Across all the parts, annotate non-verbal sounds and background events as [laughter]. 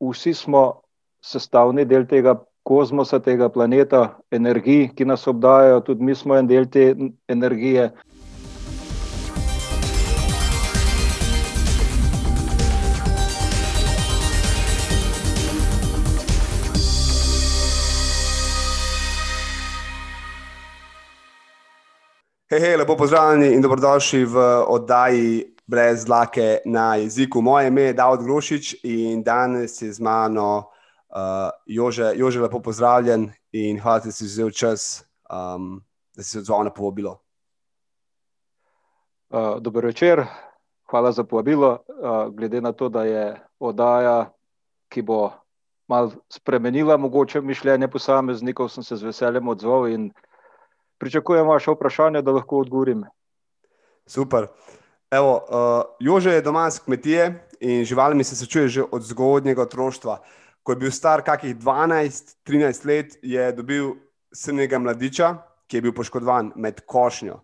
vsi smo sestavni del tega kozmosa, tega planeta, energij, ki nas obdajajo, tudi mi smo en del te energije. Hej, hej, lepo pozdravljeni in dobrodošli v oddaji Brez dlake na jeziku. Moje ime je Davod Grošič in danes je z mano uh, Jože. Jože, lepo pozdravljen in hvala, da si vzel čas, um, da si se odzval na povabilo. Uh, Dobro večer, hvala za povabilo. Uh, glede na to, da je oddaja, ki bo malo spremenila mogoče mišljenje posameznikov, sem se z veseljem odzval in pričakujem vaše vprašanje, da lahko odgovorim. Super. Evo, uh, Jože je doma z kmetije in živalmi se srečuje že od zgodnjega otroštva. Ko je bil star kakih 12-13 let, je dobil srnega mladiča, ki je bil poškodovan med košnjo.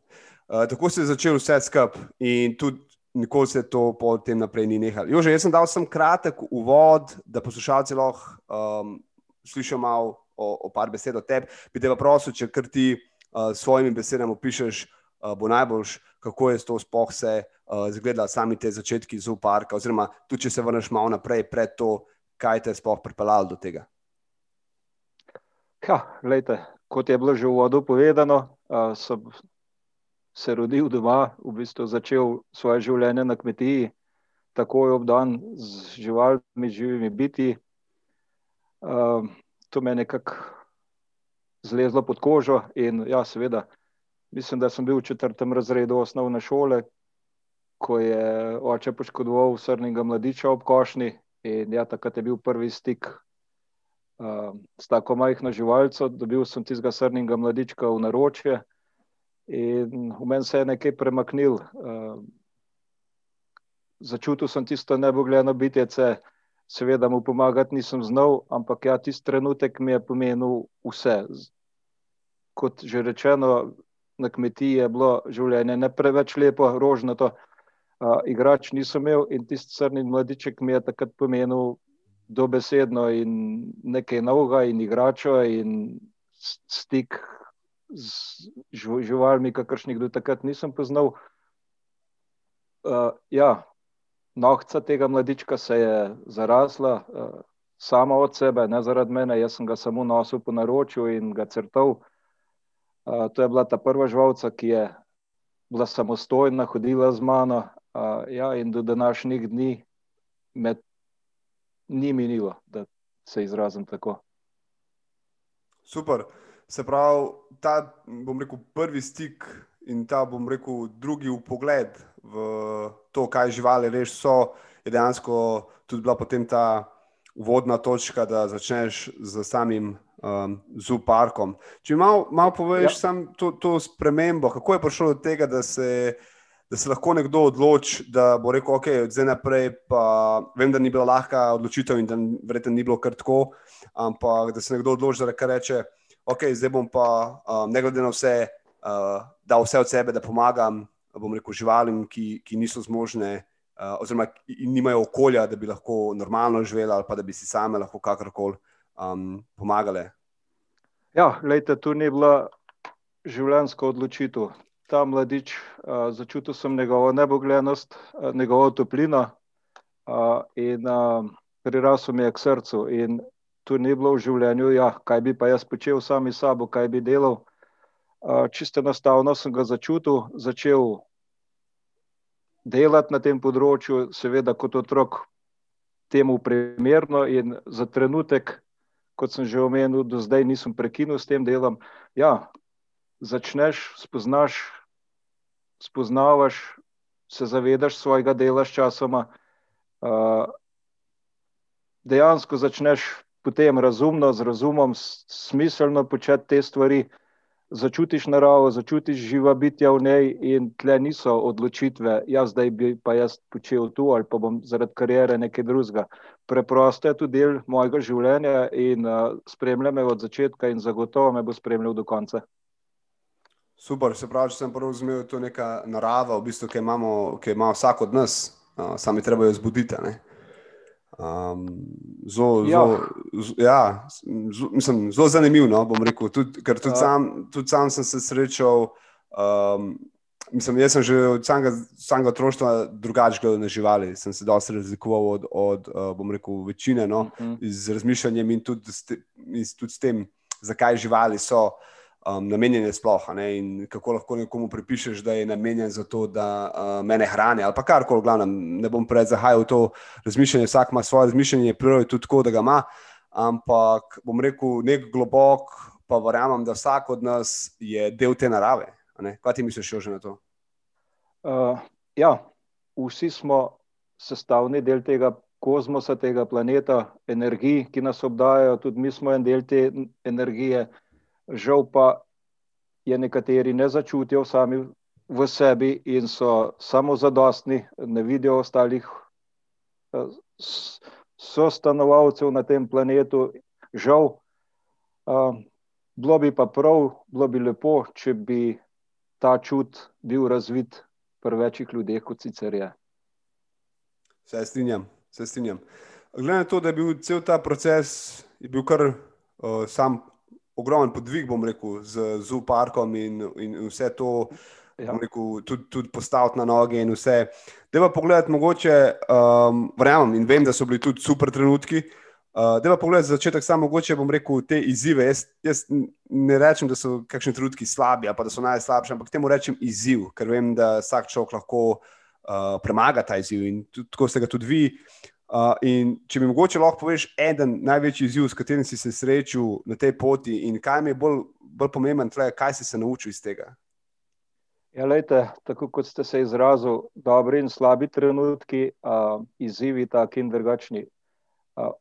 Uh, tako se je začel vse skup in tudi nikoli se to potem naprej ni nehalo. Jože, jaz sem dal sem kratek uvod, da poslušalci lahko um, slišijo malo o, o par besed o tebi. Bi te pa prosil, če kar ti s svojimi besedami opišeš, uh, bo najboljš, kako je to sploh se uh, zgledalo, sami te začetki zooparka, oziroma tudi če se vrneš malo naprej, pred to, kaj te je sploh pripeljalo do tega. Ja, lejte, kot je bilo že v vodu povedano, uh, sem se rodil doma, v bistvu začel svoje življenje na kmetiji, takoj obdan z živalmi, živimi biti. Uh, to me je nekako zlezlo pod kožo. In, ja, seveda, mislim, da sem bil v četrtem razredu osnovne šole, ko je oče poškodoval srnega mladiča ob košni. In ja, takrat je bil prvi stik uh, s tako majhno živalco. Dobil sem tistega srnega mladička v naročje in v meni se je nekaj premaknil. Uh, začutil sem tisto nebogljeno bitjece. Seveda mu pomagati nisem znal, ampak ja, tisti trenutek mi je pomenil vse kot že rečeno, na kmetiji je bilo življenje ne preveč lepo, rožnato. Uh, igrač nisem imel in tisti crni mladiček mi je takrat pomenil dobesedno in nekaj novega in igračo in stik z živalmi, kakršnih do takrat nisem poznal. Uh, ja, nohca tega mladička se je zarasla uh, sama od sebe, ne zaradi mene, jaz sem ga samo nosil po naročju in ga crtal to je bila ta prva živalca, ki je bila samostojna, hodila z mano. Uh, ja, in do današnjih dni me ni minilo, da se izrazim tako. Super. Se pravi, ta rekel, prvi stik in ta rekel, drugi pogled v to, kaj živali res so, je dejansko tudi bila potem ta uvodna točka, da začneš z samim um, z uparkom. Če malo mal poveš, ja. samo to, to spremembo, kako je prišlo do tega, da se, da se lahko nekdo odloči, da bo rekel, ok, od zdaj naprej. Pa, vem, da ni bila lahka odločitev in da verjetno ni bilo kar tako, ampak da se nekdo odloči, da reče, ok, zdaj bom pa um, ne glede na vse, uh, dal vse od sebe, da pomagam. Bom rekel živalim, ki, ki niso zmožne, uh, oziroma nimajo okolja, da bi lahko normalno živeli, ali pa da bi si same lahko kakorkoli um, pomagale? Ja, lejte, tu ni bila življenjska odločitev. Ta mladič, uh, začutil sem njegovo nebogljenost, uh, njegovo toplino uh, in uh, prirasel mi je k srcu. In tu ni bilo v življenju, ja, kaj bi pa jaz počel sami sabo, kaj bi delal. Uh, čisto enostavno sem ga začutil, začel delati na tem področju, seveda kot otrok, temu primerno in za trenutek kot sem že omenil, do zdaj nisem prekinil s tem delom. Ja, začneš, spoznaš, spoznavaš, se zavedaš svojega dela s časoma. Uh, dejansko začneš potem razumno, z razumom, smiselno početi te stvari začutiš naravo, začutiš živa bitja v njej, in tle niso odločitve, jaz zdaj bi pa jaz počel tu ali pa bom zaradi karijere nekaj drugega. Preprosto je to del mojega življenja in uh, spremlja me od začetka, in zagotovo me bo spremljal do konca. Super, se pravi, če sem prav razumel, to je neka narava, v bistvu, ki, imamo, ki ima vsak od nas, uh, sami treba jo zbuditi. Um, zelo, ja. zelo, ja, zelo, mislim, zelo zanimivo, no, bom rekel. Tud, ker tudi, ja. sam, tudi sam sem se srečal. Um, mislim, jaz sem že od samega, samega otroštva drugače gledal na živali. Sem se dosti razlikoval od, od uh, bom rekel, večine, no, mhm. -huh. z razmišljanjem in tudi, in tudi s tem, zakaj živali so um, namenjene sploh. In kako lahko nekomu pripišeš, da je namenjen za to, da uh, me hrani ali karkoli, glavnem, ne bom prej zahajal v to razmišljanje. Vsak ima svoje razmišljanje, prvo je tudi tako, da ga ima. Ampak bom rekel, nek globok, pa verjamem, da vsak od nas je del te narave. Kaj ti misliš, že na to? Uh, ja, vsi smo sestavni del tega kozmosa, tega planeta, energij, ki nas obdajajo, tudi mi smo en del te energije. Žal pa je nekateri ne začutijo sami v sebi in so samo zadostni, ne vidijo ostalih uh, sostanovalcev na tem planetu. Žal, uh, bilo bi pa prav, bilo bi lepo, če bi ta čut bil razvit pri večjih ljudeh, kot sicer je. Se strinjam, se strinjam. Glede na to, da je bil cel ta proces, je bil kar uh, sam ogromen podvig, bom rekel, z zooparkom in, in vse to, ja. rekel, tudi, tudi postaviti na noge in vse. Da pa pogledati, mogoče, um, verjamem in vem, da so bili tudi super trenutki. Uh, da pa pogledaj za začetek, samo mogoče bom rekel te izzive. Jaz, jaz ne rečem, da so kakšni trenutki slabi ali da so najslabši, ampak temu rečem izziv, ker vem, da vsak človek lahko uh, premaga ta izziv in tudi, tako ste ga tudi vi. Uh, in če mi mogoče lahko poveš, eden največji izziv, s katerim si se srečal na tej poti in kaj mi je bolj, bolj pomemben, tle, kaj si se naučil iz tega. Ja, lejte, tako kot ste se izrazili, dobri in slabi trenutki, uh, izzivi, taki in drugačni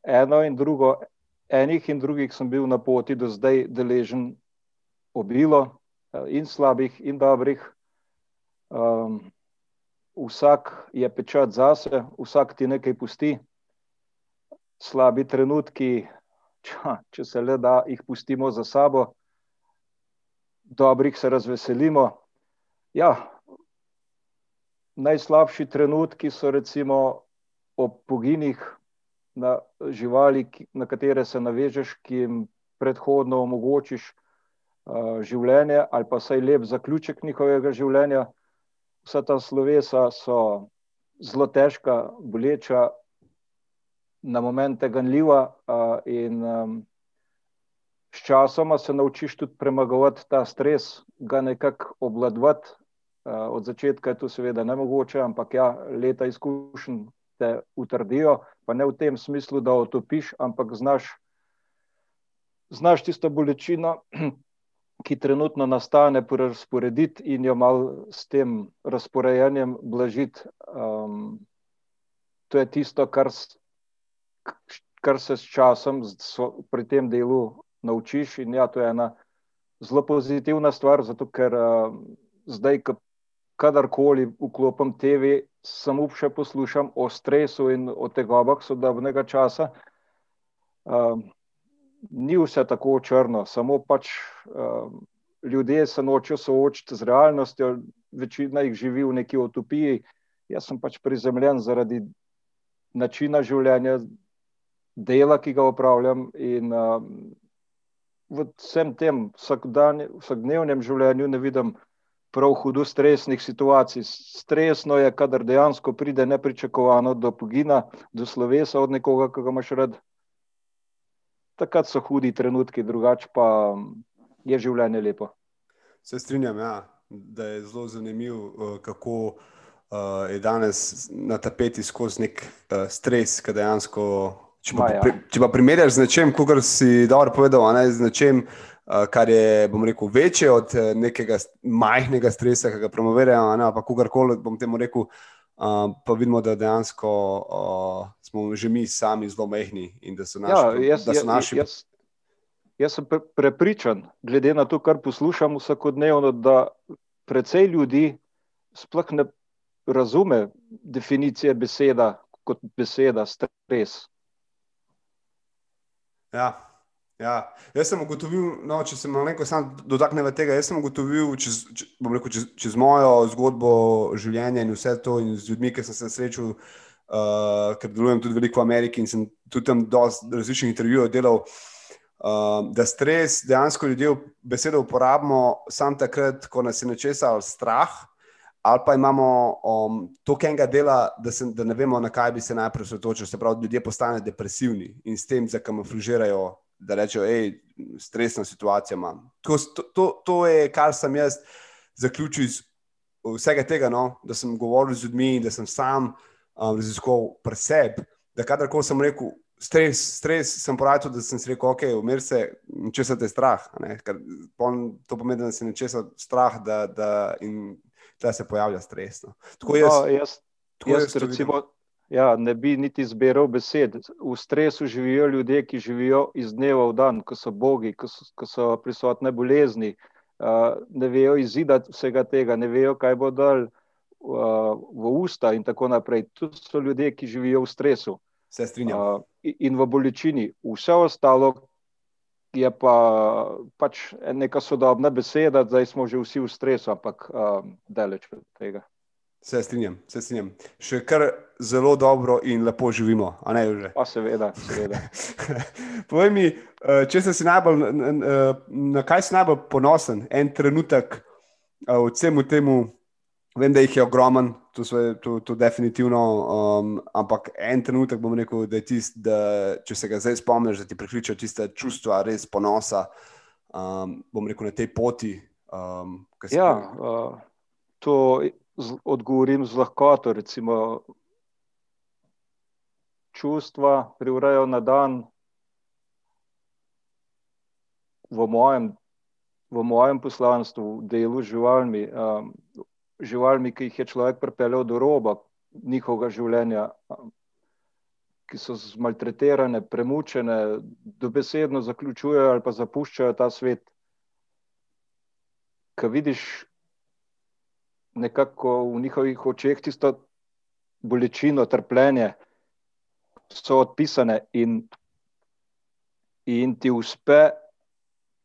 eno in drugo, enih in drugih sem bil na poti do zdaj deležen obilo, in slabih, in dobrih. Um, vsak je pečat zase, vsak ti nekaj pusti. Slabi trenutki, če, če se le da, jih pustimo za sabo, dobrih se razveselimo. Ja, najslabši trenutki so recimo ob poginih, na živali, na katere se navežeš, ki jim predhodno omogočiš uh, življenje, ali pa saj lep zaključek njihovega življenja. Vsa ta slovesa so zelo težka, boleča, na momente ganljiva, uh, in um, sčasoma se naučiš tudi premagovati ta stres, ga nekako obvladovati. Uh, od začetka je to seveda ne mogoče, ampak ja, leta izkušenj te utrdijo, pa ne v tem smislu, da otopiš, ampak znaš, znaš tisto bolečino, ki trenutno nastane, razporediti in jo malo s tem razporejanjem blažiti. Um, to je tisto, kar, kar se s časom pri tem delu naučiš. In ja, to je ena zelo pozitivna stvar, zato ker uh, zdaj, kadarkoli vklopim TV, samo še poslušam o stresu in o tegobah sodobnega časa. Uh, ni vse tako črno, samo pač uh, ljudje se nočijo soočiti z realnostjo, večina jih živi v neki utopiji. Jaz sem pač prizemljen zaradi načina življenja, dela, ki ga upravljam. In uh, v vsem tem vsakdnevnem življenju ne vidim prav hudo stresnih situacij. Stresno je, kadar dejansko pride nepričakovano do pogina, do slovesa od nekoga, ki ga imaš rad. Takrat so hudi trenutki, drugače pa je življenje lepo. Se strinjam, ja, da je zelo zanimivo, eh, kako uh, je danes na tapeti skozi nek uh, stres, ki dejansko. Če pa, ja. če pa primerjaš z nečem, kot si dobro povedal, ne, z nečem, Eh, kar je, rekel, večje od eh, nekega majhnega stresa, ki ga promovirajo, ali pa kogarkoli, bom temu rekel. Uh, pa vidimo, da dejansko uh, smo že mi sami zelo mehni in da so naši. Ja, jaz, da so naši... jaz, jaz sem prepričan, glede na to, kar poslušam vsakodnevno, da precej ljudi sploh ne razume definicije beseda kot beseda stres. Ja, Ja, jaz sem ugotovil, no, če se malo dotaknem tega, jaz sem ugotovil, čez, rekel, čez, čez mojo zgodbo življenja in vse to, in z ljudmi, ki sem se srečal uh, ker delujem tudi veliko v Ameriki in sem tudi tam dosti različnih intervjujev delal. Uh, da stres dejansko ljudje besedo uporabimo samo takrat, ko nas je nečesa ali strah, ali pa imamo um, toliko enega dela, da, se, da ne vemo, na kaj bi se najprej osredotočili. Se pravi, ljudje postanejo depresivni in s tem zakamuflirajo, da rečejo, hej, stresna situacija imam. To, to, to je, kar sem jaz zaključil iz vsega tega, no, da sem govoril z ljudmi in da sem sam um, raziskoval pri sebi, da kadarkoli sem rekel, stres, stres sem poratil, da sem si rekel, ok, umir se, če se te strah. Ker, to pomeni, da se nečesa strah, da, da, in da se pojavlja stres. No. Tako jaz, no, jaz, tako jaz, jaz recimo, ja, ne bi niti zbiral besed. V stresu živijo ljudje, ki živijo iz dneva v dan, ko so bogi, ko so, ko so prisotne bolezni. Uh, ne vejo izidati vsega tega, ne vejo, kaj bo dal uh, v usta, in tako naprej. To so ljudje, ki živijo v stresu. Se strinjam. Uh, in v bolečini. Vse ostalo je pa pač neka sodobna beseda, zdaj smo že vsi v stresu, ampak um, daleč od tega. Se strinjam, se strinjam. Še kar zelo dobro in lepo živimo, a ne že. Pa seveda, seveda. [laughs] Povej mi, eh, če si najbolj, na kaj si najbolj ponosen, en trenutek eh, v vsemu temu, vem, da jih je ogromen, to, so, to, to definitivno, um, ampak en trenutek bom rekel, da je tisti, da če se ga zdaj spomniš, da ti prikliče tiste čustva, res ponosa, um, bom rekel, na tej poti. Um, ja, uh, to z, odgovorim z lahkoto. Recimo, čustva privrajo na dan. V mojem, v mojem poslanstvu, delu z živalmi, um, živalmi, ki jih je človek pripeljal do roba njihovega življenja, ki so zmaltretirane, premučene, dobesedno zaključujejo ali pa zapuščajo ta svet. Ko vidiš nekako v njihovih očeh tisto bolečino, trpljenje, so odpisane in, in ti uspe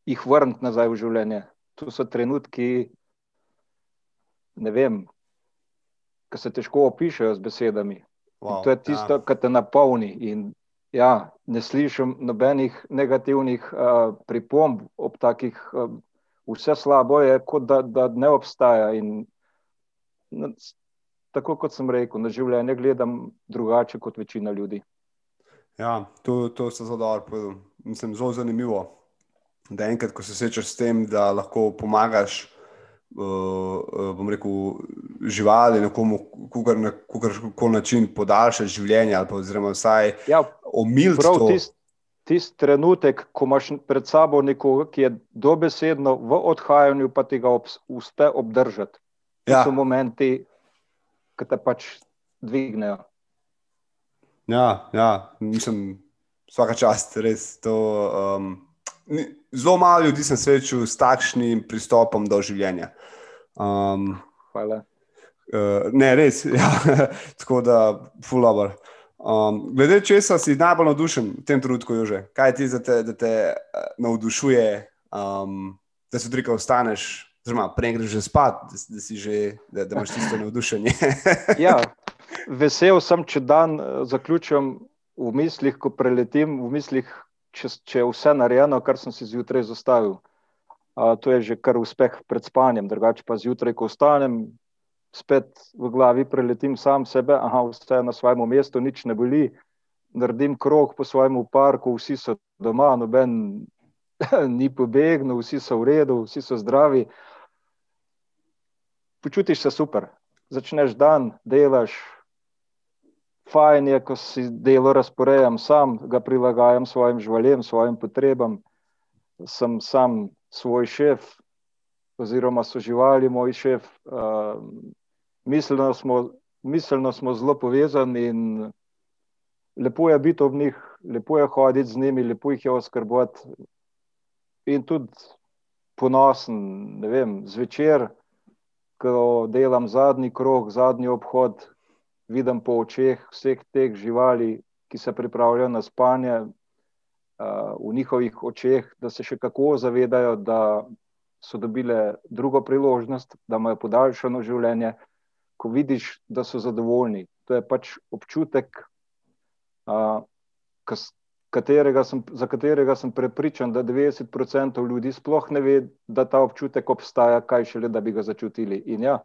jih vrniti nazaj v življenje. To so trenutki, ne vem, ki se težko opišajo z besedami. Wow, to je tisto, ja. kar te napolni. In, ja, ne slišim nobenih negativnih uh, pripomb ob takih, uh, vse slabo je, kot da, da ne obstaja. In, tako kot sem rekel, na življenje gledam drugače kot večina ljudi. Ja, to, to se zelo dobro povedal. Mislim, zelo zanimivo, da enkrat, ko se srečaš s tem, da lahko pomagaš uh, bom rekel, živali, nekomu, kukar na kakorkoli način podaljša življenje, ali pa oziroma vsaj ja, omiliti to. Tisti tist trenutek, ko imaš pred sabo nekoga, ki je dobesedno v odhajanju, pa ti ga uspe obdržati. Ja. so momenti, ki te pač dvignejo. Ja, ja, mislim, vsaka čast, res to. Um, zelo malo ljudi sem srečal s takšnim pristopom do življenja. Um, Hvala. Uh, ne, res, [laughs] ja, tako da, fulabr. Um, glede česa si najbolj navdušen v tem trenutku, Jože? Kaj ti te, da te uh, navdušuje, um, da se odrika ostaneš, oziroma prej greš že spat, da, da, že, da, da imaš tisto navdušenje? [laughs] ja, vesel sem, če dan uh, zaključim v mislih, ko preletim v mislih če, če je vse narejeno, kar sem si zjutraj zastavil. A, to je že kar uspeh pred spanjem, drugače pa zjutraj, ko ostanem, spet v glavi preletim sam sebe, aha, vse je na svojem mestu, nič ne boli. Naredim krog po svojem parku, vsi so doma, noben [laughs] ni pobegnil, vsi so v redu, vsi so zdravi. Počutiš se super. Začneš dan, delaš, fajn je, ko si delo razporejam sam, ga prilagajam svojim živalim, svojim potrebam. Sem sam svoj šef, oziroma so živali moj šef. Uh, miselno, smo, miselno smo zelo povezani in lepo je biti ob njih, lepo je hoditi z njimi, lepo jih je oskrbovati. In tudi ponosen, ne vem, zvečer, ko delam zadnji krog, zadnji obhod, vidim po očeh vseh teh živali, ki se pripravljajo na spanje, v njihovih očeh, da se še kako zavedajo, da so dobile drugo priložnost, da imajo podaljšano življenje. Ko vidiš, da so zadovoljni, To je pač občutek, uh, katerega sem, za katerega sem prepričan, da 90% ljudi sploh ne ve, da ta občutek obstaja, kaj šele, da bi ga začutili. In ja,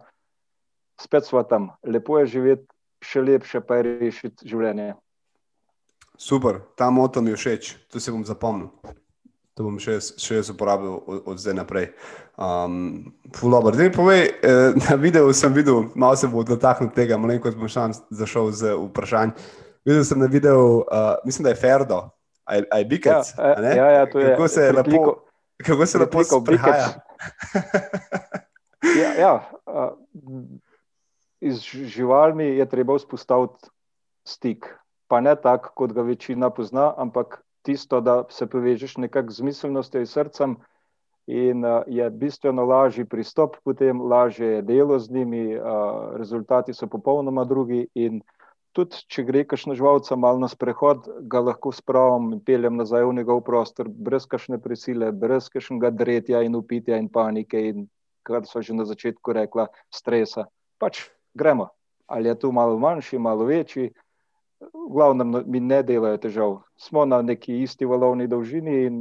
spet smo tam, lepo je živeti, še lepše pa je rešiti življenje. Super, ta moto mi je všeč, to se bom zapomnil. To bom še, še jaz uporabil od, od zdaj naprej. Um, Zdaj, povej, eh, na videu sem videl, malo se bo dotaknil tega, malo ko sem šel zašel z vprašanjem. Videl sem na videu, uh, mislim, da je Ferdo, ali je Bikec. Ja, ja, ja, to je. Kako se lepo, kako se lepo sprehaja? [laughs] ja, ja, uh, z živalmi je treba vzpostaviti stik. Pa ne tako, kot ga večina pozna, ampak tisto, da se povežeš nekako z miselnostjo in srcem, in uh, je bistveno lažji pristop, potem lažje je delo z njimi, uh, rezultati so popolnoma drugi. In tudi, če gre kašno živalca malo na sprehod, ga lahko spravim in peljem nazaj v njegov prostor, brez kašne prisile, brez kašnega dretja in upitja in panike, in kar so že na začetku rekla, stresa. Pač gremo. Ali je tu malo manjši, malo večji v glavnem no, mi ne delajo težav. Smo na neki isti valovni dolžini in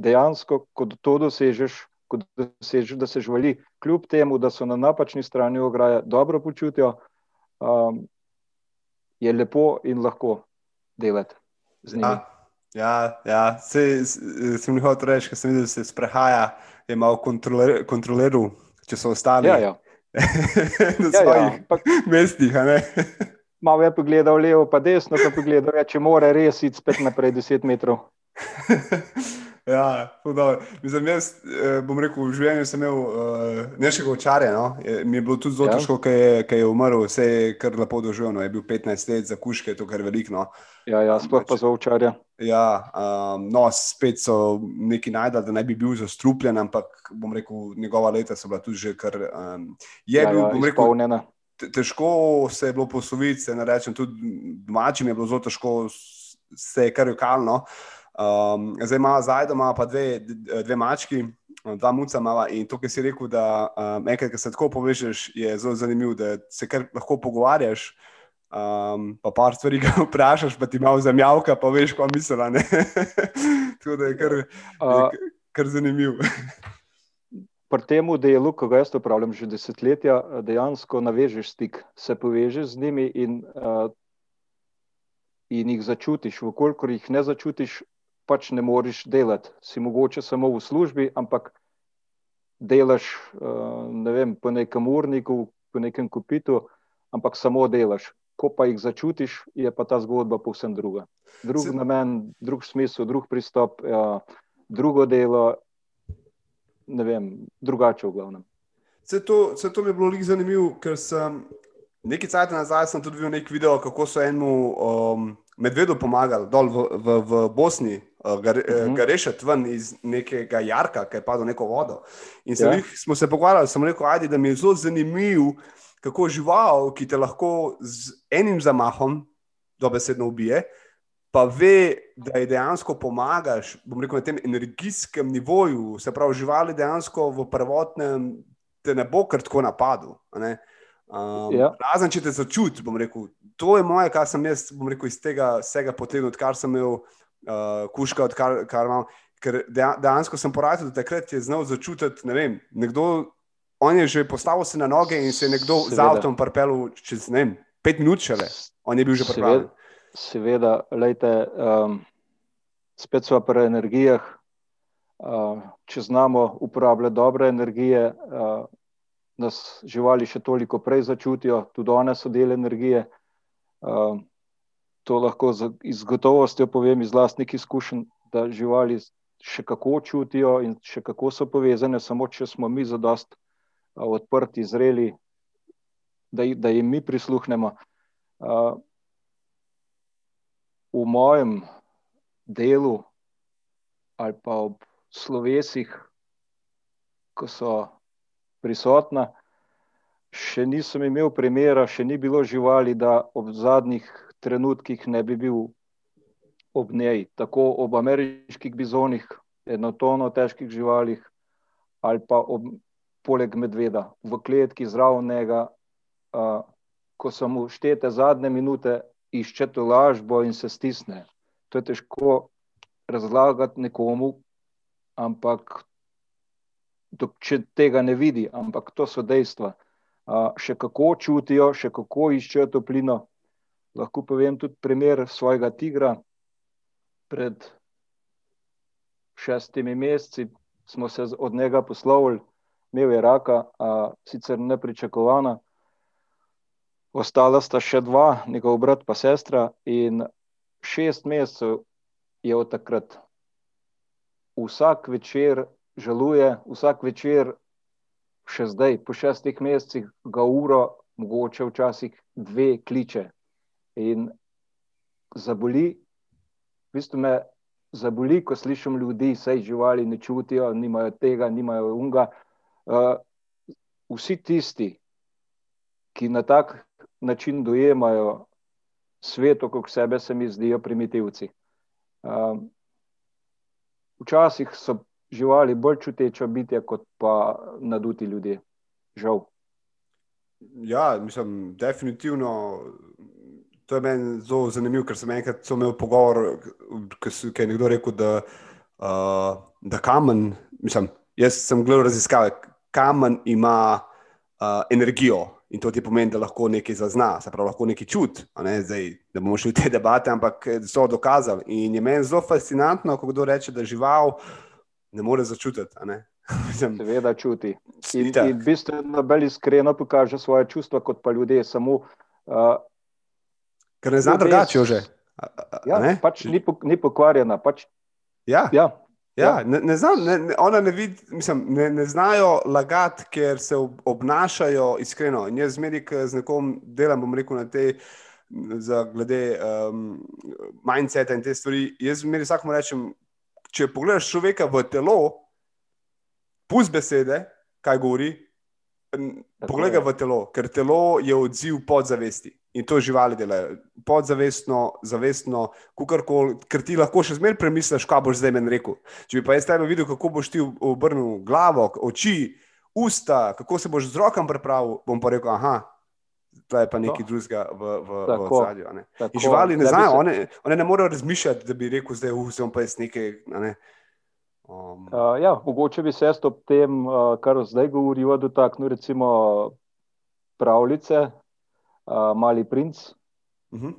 dejansko, ko to dosežeš, ko dosežeš, da se živali, kljub temu, da so na napačni strani ograje, dobro počutijo, um, je lepo in lahko delati z njimi. Ja. Ja, ja. Se, sem jih hotel reči, ker sem videl, da se sprehaja, je malo kontroler, kontroleru, če so ostali ja, ja. [laughs] na ja, svojih ja, ja. mestih [laughs] malo je pogledal levo, pa desno, pa pogledal, ja, če mora res iti spet naprej 10 metrov. [laughs] Ja, Mislim, jaz eh, bom rekel, v življenju sem imel uh, nekaj očarja. No? Mi je bilo tudi zelo ja. težko, ker je, je umrl, vse je kar lepo doživel. No? Je bil 15 let za kuške, to kar veliko. No? Ja, ja sploh pa za očarja. Ja, um, no, spet so neki najdali, da ne bi bil zastrupljen, ampak bom rekel, njegova leta so bila tudi že kar. Um, je ja, bil, ja, bom rekel, izpolnjena težko se je bilo posloviti, se ne rečem, tudi domačim je bilo zelo težko, se je kar jokalno. Um, zdaj ima zdaj doma pa dve, dve mački, dva muca mala in to, kar si rekel, da um, enkrat, ko se tako povežeš, je zelo zanimivo, da se kar lahko pogovarjaš. Um, pa par stvari [laughs] ga vprašaš, pa ti malo zamjavka, pa veš, kaj misliš. [laughs] Tako da je kar, je kar zanimivo [laughs] pri tem delu, ki ga jaz upravljam že desetletja, dejansko navežeš stik, se povežeš z njimi in, uh, in jih začutiš. Vkolikor jih ne začutiš, pač ne moreš delati. Si mogoče samo v službi, ampak delaš uh, ne vem, po nekem urniku, po nekem kopitu, ampak samo delaš. Ko pa jih začutiš, je pa ta zgodba povsem druga. Drug Se... namen, drug smisel, drug pristop, uh, drugo delo ne vem, drugače v glavnem. Vse to, vse to mi je bilo zanimivo, ker sem nekaj časa nazaj tudi videl nek video, kako so enemu um, medvedu pomagali dol v, v, v Bosni. Uh, ga, uh -huh. Ga rešiti ven iz nekega jarka, ki je padel neko vodo. In ja. jih, smo se pogovarjali, sem rekel, ajdi, da mi je zelo zanimivo, kako žival, ki te lahko z enim zamahom dobesedno ubije, pa ve, da je dejansko pomagaš, bom rekel, na tem energijskem nivoju, se pravi, živali dejansko v prvotnem, te ne bo kar tako napadlo. Um, ja. Razen če te začutiš, bom rekel, to je moje, kar sem jaz, bom rekel, iz tega vsega potegnil, odkar sem imel uh, kuška, odkar kar imam. Ker dejansko sem poratil, da takrat je znal začutiti, ne vem, nekdo, on je že postavil se na noge in se je nekdo Seveda. z avtom pripeljal čez, ne vem, pet minut šele, on je bil že pripravljen. Seveda seveda, lejte, um, spet so pri energijah. Uh, če znamo uporabljati dobre energije, uh, nas živali še toliko prej začutijo, tudi one so del energije. Uh, to lahko z, gotovostjo povem iz vlastnih izkušenj, da živali še kako čutijo in še kako so povezane, samo če smo mi zadost odprti, zreli, da, da jim mi prisluhnemo. Uh, v mojem delu ali pa ob slovesih, ko so prisotna, še nisem imel primera, še ni bilo živali, da ob zadnjih trenutkih ne bi bil ob njej, tako ob ameriških bizonih, enotono težkih živalih, ali pa ob, poleg medveda, v kletki zraven njega, ko so mu štete zadnje minute, išče to lažbo in se stisne. To je težko razlagati nekomu, ampak dok, če tega ne vidi, ampak to so dejstva. Še kako čutijo, še kako iščejo toplino. Lahko povem tudi primer svojega tigra. Pred šestimi meseci smo se od njega poslovili, imel je raka, a sicer nepričakovana. Ostala sta še dva, njegov brat pa sestra, in šest mesecev je od takrat. Vsak večer žaluje, vsak večer, še zdaj, po šestih mesecih, ga uro, mogoče včasih dve kliče. In zaboli, v bistvu me zaboli, ko slišim ljudi, vse živali ne čutijo, nimajo tega, nimajo unga. Uh, vsi tisti, ki na tak način dojemajo svet okrog sebe, se mi zdijo primitivci. Uh, včasih so živali bolj čuteča bitja, kot pa naduti ljudje. Žal. Ja, mislim, definitivno. To je meni zelo zanimivo, ker sem enkrat imel pogovor, ki je nekdo rekel, da, uh, da kamen, mislim, jaz sem gledal raziskave, kamen ima uh, energijo in to ti pomeni, da lahko nekaj zazna, se pravi, lahko nekaj čuti. Ne? Zdaj, da bomo šli v te debate, ampak so dokazali. In je meni zelo fascinantno, ko kdo reče, da žival ne more začutiti. [laughs] Seveda čuti. In, in v bistvu najbolj iskreno pokaže svoje čustva, kot pa ljudje. Samo, uh, Ker ne zna drugače, že. Ja, pač ni, ni pokvarjena. Pač, ja. Ja, ja, ne, ne, znam, ne, ne, ne, vid, mislim, ne, ne znajo lagati, ker se obnašajo iskreno. In jaz zmeri, ki z nekom delam, bom rekel, na te. Za glede um, mindseta in te stvari. Jaz zmeri vsakomu rečem, če pogledaš človeka v telo, pusti besede, kaj govori, poglej ga v telo, ker telo je odziv podzavesti. In to živali delajo, podzavestno, zavestno, kukorkoli, ker ti lahko še zmeraj premisliš, kaj boš zdaj meni rekel. Če bi pa jaz tebe videl, kako boš ti obrnil glavo, oči, usta, kako se boš z rokam pripravil, bom pa rekel, aha. To je pa nekaj drugega v, v, v zadju. Živali ne znajo, se... one, one ne morejo razmišljati, da bi rekel, da je vse pa jaz nekaj. Ne. Um... Uh, ja, mogoče bi se jaz ob tem, uh, kar zdaj govorijo, dotaknil recimo pravljice, uh, Mali princ, uh mhm. -huh.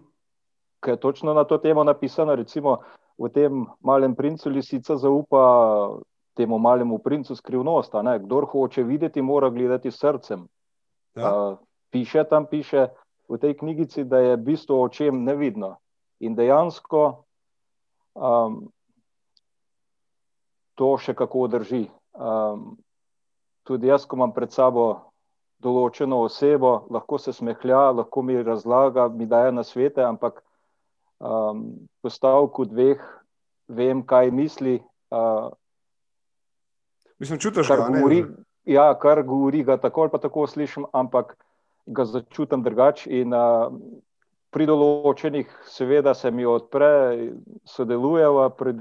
ki je točno na to temo napisana. Recimo v tem malem princu lisica zaupa temu malemu princu skrivnost. Kdor hoče videti, mora gledati srcem. Ja. Uh, piše tam, piše v tej knjigici, da je bistvo očem nevidno. In dejansko um, to še kako drži. Um, tudi jaz, ko imam pred sabo določeno osebo, lahko se smehlja, lahko mi razlaga, mi daje na svete, ampak um, po stavku dveh vem, kaj misli. Uh, Mislim, čutiš, kar govori. Ja, kar govori, ga tako ali pa tako slišim, ampak ga začutim drugače. In uh, pri določenih, seveda, se mi odpre, sodelujeva, pri,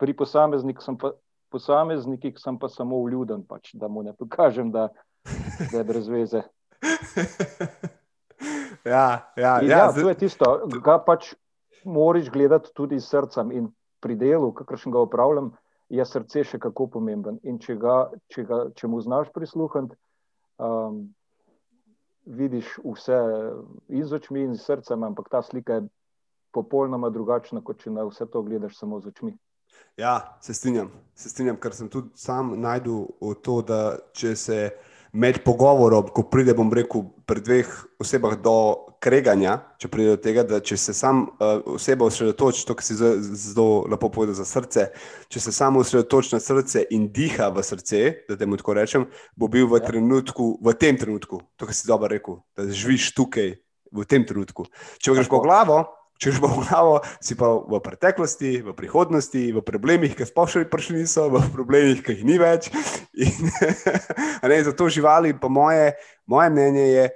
pri posameznikih sem pa. Posameznikih sem pa samo vljuden, pač, da mu ne pokažem, da, da je brez veze. [laughs] ja, ja, ja, ja, to je tisto, kar pač moraš gledati tudi s srcem. In pri delu, kakršen ga upravljam, je srce še kako pomemben. In če, ga, če, ga, če mu znaš prisluhniti, um, vidiš vse iz očmi in iz srca, ampak ta slika je popolnoma drugačna, kot če na vse to gledaš samo z očmi. Ja, se strinjam, se strinjam, ker sem tudi sam najdel to, da če se med pogovorom, ko pride, bom rekel, pri dveh osebah do kreganja, če pride do tega, da če se sam uh, oseba osredotoči, to, kar si zelo lepo povedal za srce, če se samo osredotoči na srce in diha v srce, da temu tako rečem, bo bil v, ja. trenutku, v tem trenutku, to, kar si dobro rekel, da živiš tukaj v tem trenutku. Če greš po glavo, Če že bo v glavo, si pa v preteklosti, v prihodnosti, v problemih, ki sploh še prišli niso, v problemih, ki jih ni več. [laughs] In, ne, zato živali, po moje, moje mnenje je,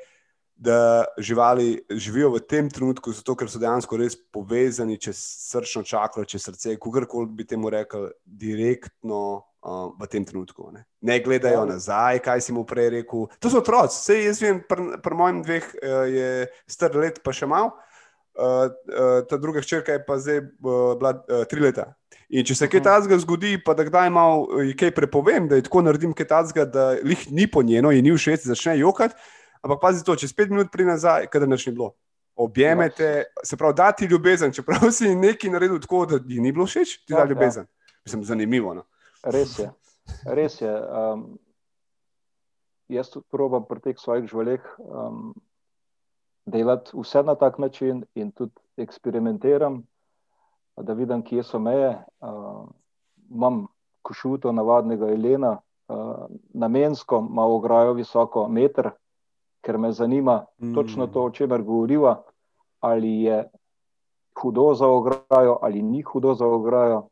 da živali živijo v tem trenutku, zato ker so dejansko res povezani čez srčno čakro, čez srce, kako koli bi temu rekel, direktno uh, v tem trenutku. Ne, ne gledajo ja. nazaj, kaj si mu prej rekel. To so otroci, vse jaz vem, pri pr mojem dveh uh, je star let, pa še mal. Uh, uh, ta druga hčerka je pa zdaj uh, bila tri leta. In če se kaj takega zgodi, pa da kdaj malo kaj prepovem, da je tako naredim kaj takega, da jih ni po njeno in ni všeč, začne jokati. Ampak pazi to, čez pet minut pride nazaj, kadar nič ni bilo. Objemete, se pravi, dati ljubezen, čeprav [laughs] si nekaj naredil tako, da ti ni bilo všeč, ti da ja, ja. ljubezen. Ja. Mislim, zanimivo. No? Res je. Res je. Um, jaz tudi probujem pri teh svojih žvaleh um, delati vse na tak način in tudi eksperimentiram, da vidim, kje so meje. Uh, imam košuto navadnega Elena, uh, namensko malo ograjo visoko meter, ker me zanima mm. točno to, o čemer govoriva, ali je hudo za ograjo ali ni hudo za ograjo.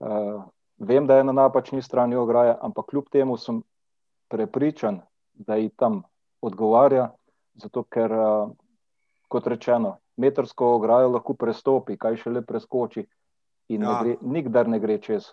Uh, vem, da je na napačni strani ograje, ampak kljub temu sem prepričan, da ji tam odgovarja, zato ker, uh, kot rečeno, metrsko ograjo lahko prestopi, kaj še le preskoči in ja. ne gre, nikdar ne gre čez.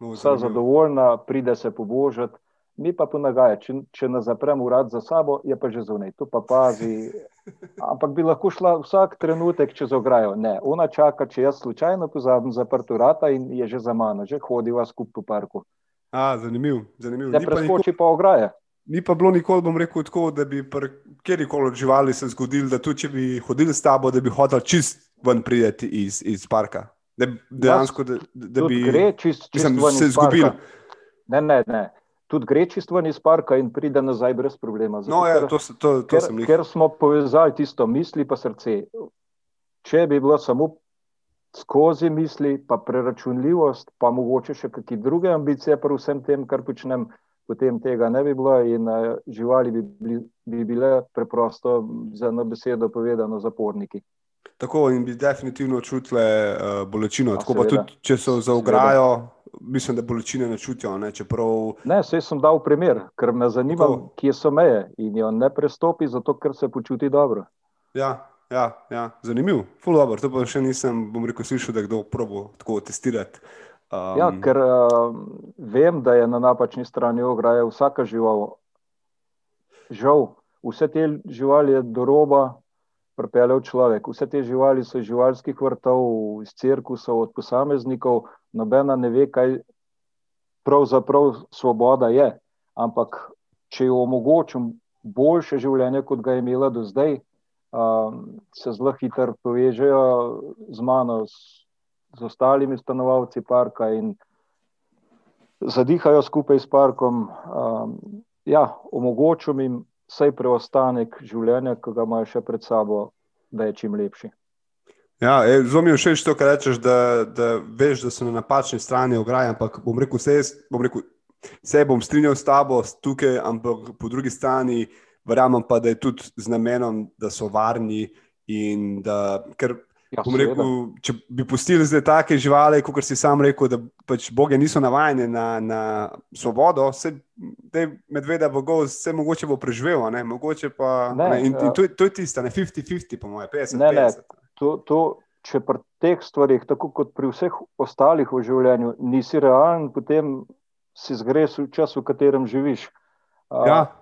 No, Vsa zadovoljna, pride se pobožati, mi pa ponagaja, če, če ne zaprem urad za sabo, je pa že zunaj, tu pa pazi. [laughs] Ampak bi lahko šla vsak trenutek čez ograjo. Ne, ona čaka, če jaz slučajno pozabim zaprt urata in je že za mano, že hodiva skupaj po parku. A, zanimiv, zanimiv. Ne preskoči pa ograje. Ni pa bilo nikoli, bom rekel, tako, da bi kjerkoli od živali se zgodil, da tudi če bi hodili s tabo, da bi hodil čist ven prideti iz, iz parka. Da, dejansko, da, da bi gre čist, čist mislim, se zgubil. Ne, ne, ne tudi gre čisto iz parka in pride nazaj brez problema. Zato, no, ja, ker, to, to, to ker, ker smo povezali tisto misli in srce. Če bi bilo samo skozi misli, pa preračunljivost, pa mogoče še kakšne druge ambicije, pri vsem tem, kar počnem, potem tega ne bi bilo in uh, živali bi, bili, bi bile preprosto, za eno besedo povedano, zaporniki. Tako in bi definitivno čutile uh, bolečino. A, tako pa tudi, če so za ograjo, mislim, da bolečine ne čutijo. Ne, čeprav... ne vse sem dal primer, ker me zanima, Tako. kje so meje in jo ne prestopi, zato ker se počuti dobro. Ja, ja, ja. zanimiv, full dobro. To pa še nisem, bom rekel, slišal, da kdo probo tako testirati. Um... Ja, ker uh, vem, da je na napačni strani ograje vsaka žival. Žal, vse te živali je do roba pripeljal človek. Vse te živali so iz živalskih vrtov, iz cirkusov, od posameznikov, nobena ne ve, kaj pravzaprav svoboda je. Ampak, če jo omogočim boljše življenje, kot ga je imela do zdaj, um, se zelo hitro povežejo z mano, z, z ostalimi stanovalci parka in zadihajo skupaj s parkom. Um, ja, omogočim jim vsaj preostanek življenja, ki ga imajo še pred sabo, da je čim lepši. Ja, zelo mi je všeč to, kar rečeš, da, da veš, da so na napačni strani ograje. Ampak bom rekel, vse, bom rekel, vse bom strinjal s tabo tukaj, ampak po drugi strani verjamem pa, da je tudi z namenom, da so varni. Da, ker, ja, rekel, če bi pustili zdaj take živali, kot si sam rekel, da pač boge niso navajene na, na svobodo, se te medvede v goz, vse mogoče bo preživel, mogoče pa. Ne, ne, in, ja. in to, to je tisto, ne 50-50, po mojem, 50-50 to, to, če pri teh stvarih, tako kot pri vseh ostalih v življenju, nisi realen, potem si zgreš v čas, v katerem živiš. Ja.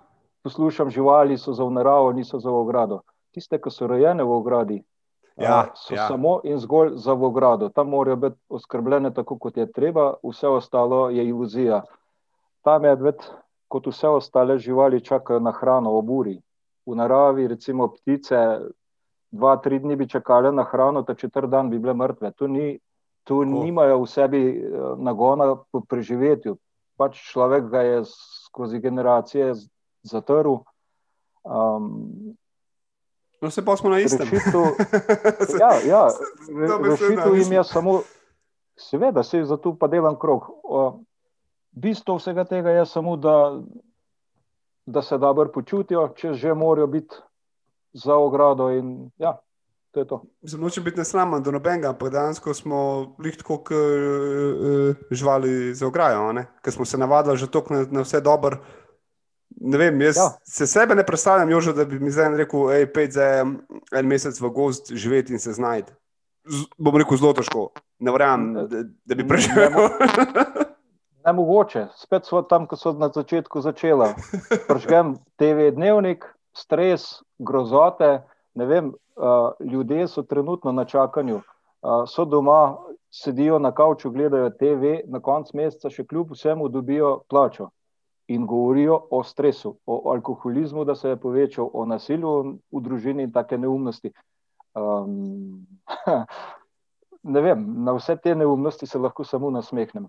Poslušam, živali so za naravo, niso za ogrado. Tiste, ki so rojene v ogradi, ja, so ja. samo in zgolj za ogrado. Tam morajo biti oskrbljene tako, kot je treba, vse ostalo je iluzija. Ta medved, kot vse ostale živali, čakajo na hrano v buri. V naravi, recimo ptice, dva, tri dni bi čakali na hrano, ta četrt dan bi bile mrtve. Tu, ni, tu nimajo v sebi eh, nagona po preživetju. Pač človek ga je skozi generacije zatrl. Um, no, se pa smo na istem. Rešitu, [laughs] ja, ja, rešitu jim je samo, seveda, se za to pa delam krog. O, bistvo vsega tega je samo, da, da se dobro počutijo, če že morajo biti za ogrado. In, ja, to je to. Mislim, noče biti nesramen do nobenega, ampak dejansko smo lahko kot uh, živali za ograjo, ker smo se navadili že tako na, na vse dobro. Ne vem, jaz ja. se sebe ne predstavljam, Jožo, da bi mi zdaj rekel, hej, pej za en mesec v gost živeti in se znajti. Bom rekel zelo težko. Ne verjamem, da, da bi preživel. [laughs] Ne mogoče, spet so tam, ko so na začetku začela. Pržgem TV dnevnik, stres, grozote. Vem, uh, ljudje so trenutno na čakanju, uh, so doma, sedijo na kavču, gledajo TV, na koncu meseca še kljub vsemu dobijo plačo in govorijo o stresu, o alkoholizmu, da se je povečal, o nasilju v družini in take neumnosti. Um, [laughs] ne vem, na vse te neumnosti se lahko samo nasmehnem.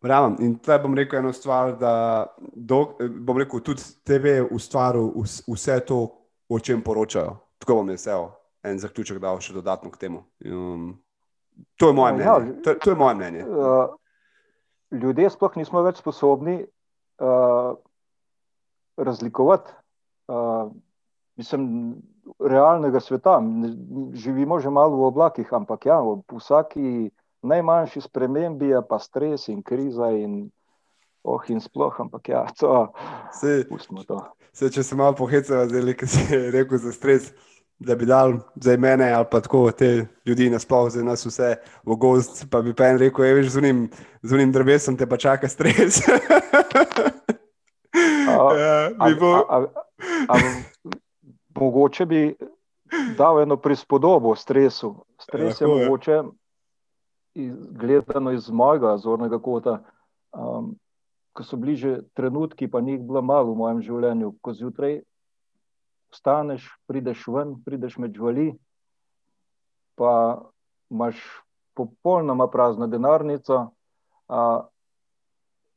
Pravim. In tukaj bom rekel eno stvar, da do, bom rekel, tudi TV ustvaril vse to, o čem poročajo. Tako bom jaz en zaključek dal še dodatno k temu. Um, to je moje mnenje. Ja, to, to je moje mnenje. Uh, ljudje sploh nismo več sposobni uh, razlikovati. Uh, mislim, realnega sveta. Živimo že malo v oblakih, ampak ja, v vsaki najmanjši spremembi je pa stres in kriza. In, oh, in sploh, ampak ja, to je to. Se, če se malo pohecamo, zdaj le, ki si rekel za stres. Da bi dal za mene ali pa tako te ljudi, nasplošno za nas vse v gost, pa bi pa en rekel, je veš, z unim drevesom te pa čaka stres. [laughs] a, ja, a, a, a, a, mogoče bi dal eno prispodobo stresu. Stres je, je mogoče, iz, gledano iz mojega zornega kota, um, ko so bliže trenutki, pa njih bilo malo v mojem življenju, ko zjutraj vstaneš, prideš ven, prideš med žvali, pa imaš popolnoma prazno denarnico, a,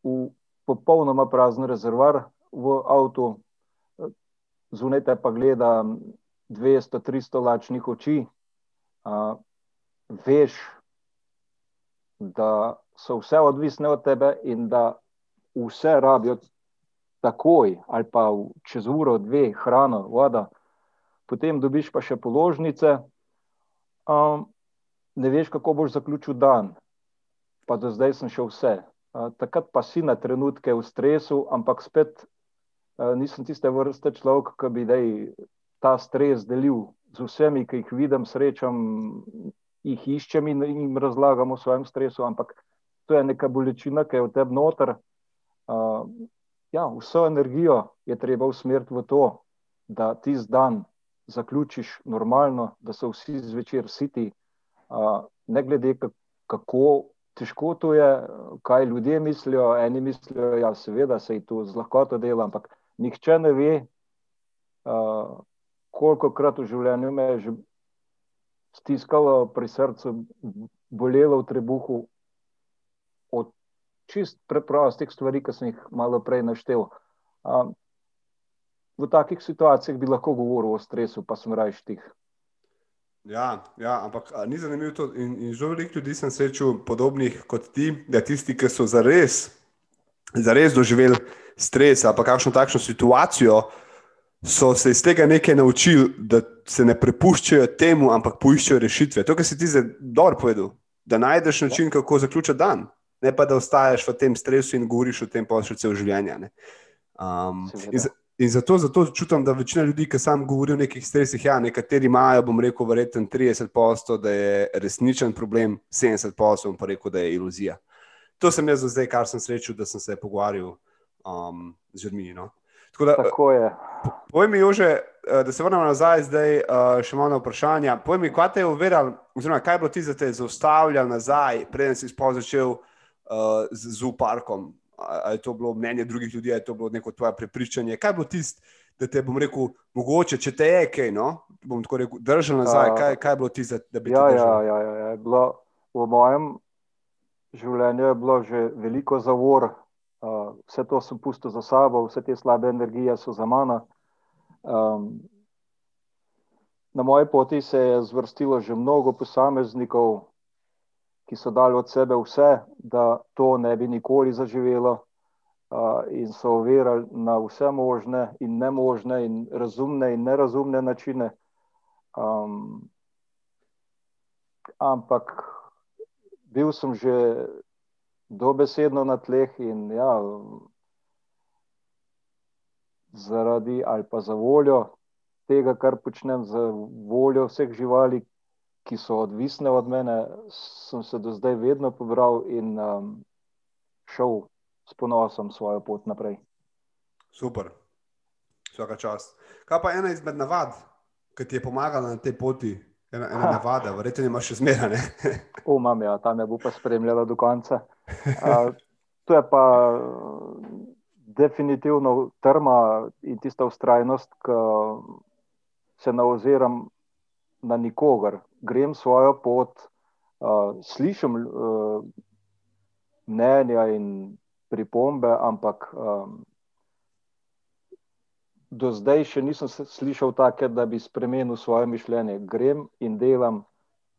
v popolnoma prazen rezervar v avtu, zunaj te pa gleda 200-300 lačnih oči, a, veš, da so vse odvisne od tebe in da vse rabijo takoj, ali pa čez uro, dve, hrano, voda, potem dobiš pa še položnice. A, ne veš, kako boš zaključil dan, pa do zdaj sem še vse. A, takrat pa si na trenutke v stresu, ampak spet Eh, nisem tiste vrste človek, ki bi dej, ta stres delil z vsemi, ki jih vidim, srečam, jih iščem in jim razlagam o svojem stresu, ampak to je neka bolečina, ki je v tebi noter. Uh, ja, vso energijo je treba usmeriti v to, da ti zdan zaključiš normalno, da so vsi zvečer siti, uh, ne glede kako težko to je, kaj ljudje mislijo. Eni mislijo, da ja, se je to z lahkoto dela, ampak nihče ne ve, uh, koliko krat v življenju me je že stiskalo pri srcu, bolelo v trebuhu od čist preprostih stvari, ki sem jih malo prej naštel. Uh, v takih situacijah bi lahko govoril o stresu, pa sem raje štih. Ja, ja, ampak ni zanimivo to. In, in že veliko ljudi sem srečal podobnih kot ti, da tisti, ki so zares, zares doživeli stres ali kakšno takšno situacijo, so se iz tega nekaj naučili, da se ne prepuščajo temu, ampak poiščejo rešitve. To, kar si ti zdaj dobro povedal, da najdeš način, kako zaključiti dan, ne pa da ostaješ v tem stresu in govoriš o tem poslu cel življenje. Um, in, in zato, zato čutim, da večina ljudi, ki sam govorijo o nekih stresih, ja, nekateri imajo, bom rekel, verjetno 30%, da je resničen problem, 70% pa rekel, da je iluzija. To sem jaz zdaj, kar sem srečal, da sem se pogovarjal um, z ljudmi. No? Tako, da, Tako je. Povej mi, Jože, eh, da se vrnemo nazaj, zdaj uh, še malo na vprašanje. Povej mi, kaj te je uverjal, oziroma kaj bo ti za te zaustavljal nazaj, preden si sploh začel uh, z Zuparkom? Ali je to bilo mnenje drugih ljudi, ali je to bilo neko tvoje prepričanje? Kaj bo tisto, da te bom rekel, mogoče, če te je kaj, no? bom tako rekel, držal nazaj, kaj, kaj bo ti za da bi ja, te ja, ja, ja, ja. Bilo, v mojem življenju je bilo že veliko zavor Uh, vse to sem pustil za sabo, vse te slabe energije so za mano. Um, na moji poti se je zvrstilo že mnogo posameznikov, ki so dali od sebe vse, da to ne bi nikoli zaživelo, in so uverali na vse možne in nemožne, in razumne in nerazumne načine. Um, ampak bil sem že dobesedno na tleh in ja, zaradi ali pa za voljo tega, kar počnem, za voljo vseh živali, ki so odvisne od mene, sem se do zdaj vedno pobral in um, šel s ponosom svojo pot naprej. Super, vsaka čast. Kaj pa ena izmed navad, ki ti je pomagala na tej poti? Ena, ena navada, verjetno imaš še zmeraj. Umam, [laughs] ja, tam je bo pa spremljala do konca. Uh, to je pa definitivno trma in tista ustrajnost, ki se ne oziram na nikogar. Grem svojo pot, uh, slišim uh, mnenja in pripombe, ampak um, do zdaj še nisem slišal tako, da bi spremenil svoje mišljenje. Grem in delam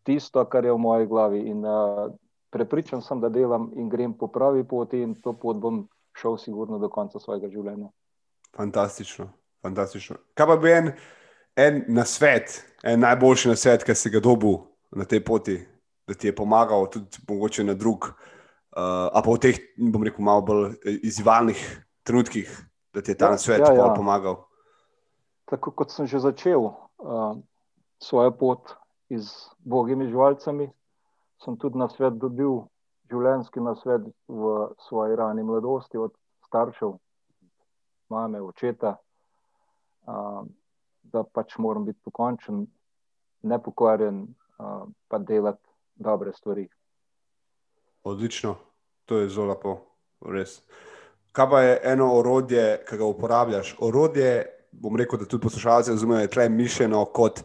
tisto, kar je v moji glavi. In, uh, prepričan sem, da delam in grem po pravi poti, in to pot bom šel, sigurno, do konca svojega življenja. Fantastično, fantastično. Kaj pa bi en, en na svet, en najboljši na svet, ki si ga dobil na tej poti, da ti je pomagal, tudi mogoče na drug, uh, a pa v teh, bom rekel, malo bolj izzivalnih trenutkih, da ti je ta ja, svet ja, ja. pomagal. Tako kot sem že začel uh, svojo pot z bogimi živalcami, sem tudi na svet dobil življenjski nasvet v svoji rani mladosti, od staršev, mame, očeta, da pač moram biti pokončen, nepokvarjen, pa delati dobre stvari. Odlično, to je zelo lepo, res. Kaj pa je eno orodje, ki ga uporabljaš? Orodje, bom rekel, da tudi poslušalci razumejo, je tle mišljeno kot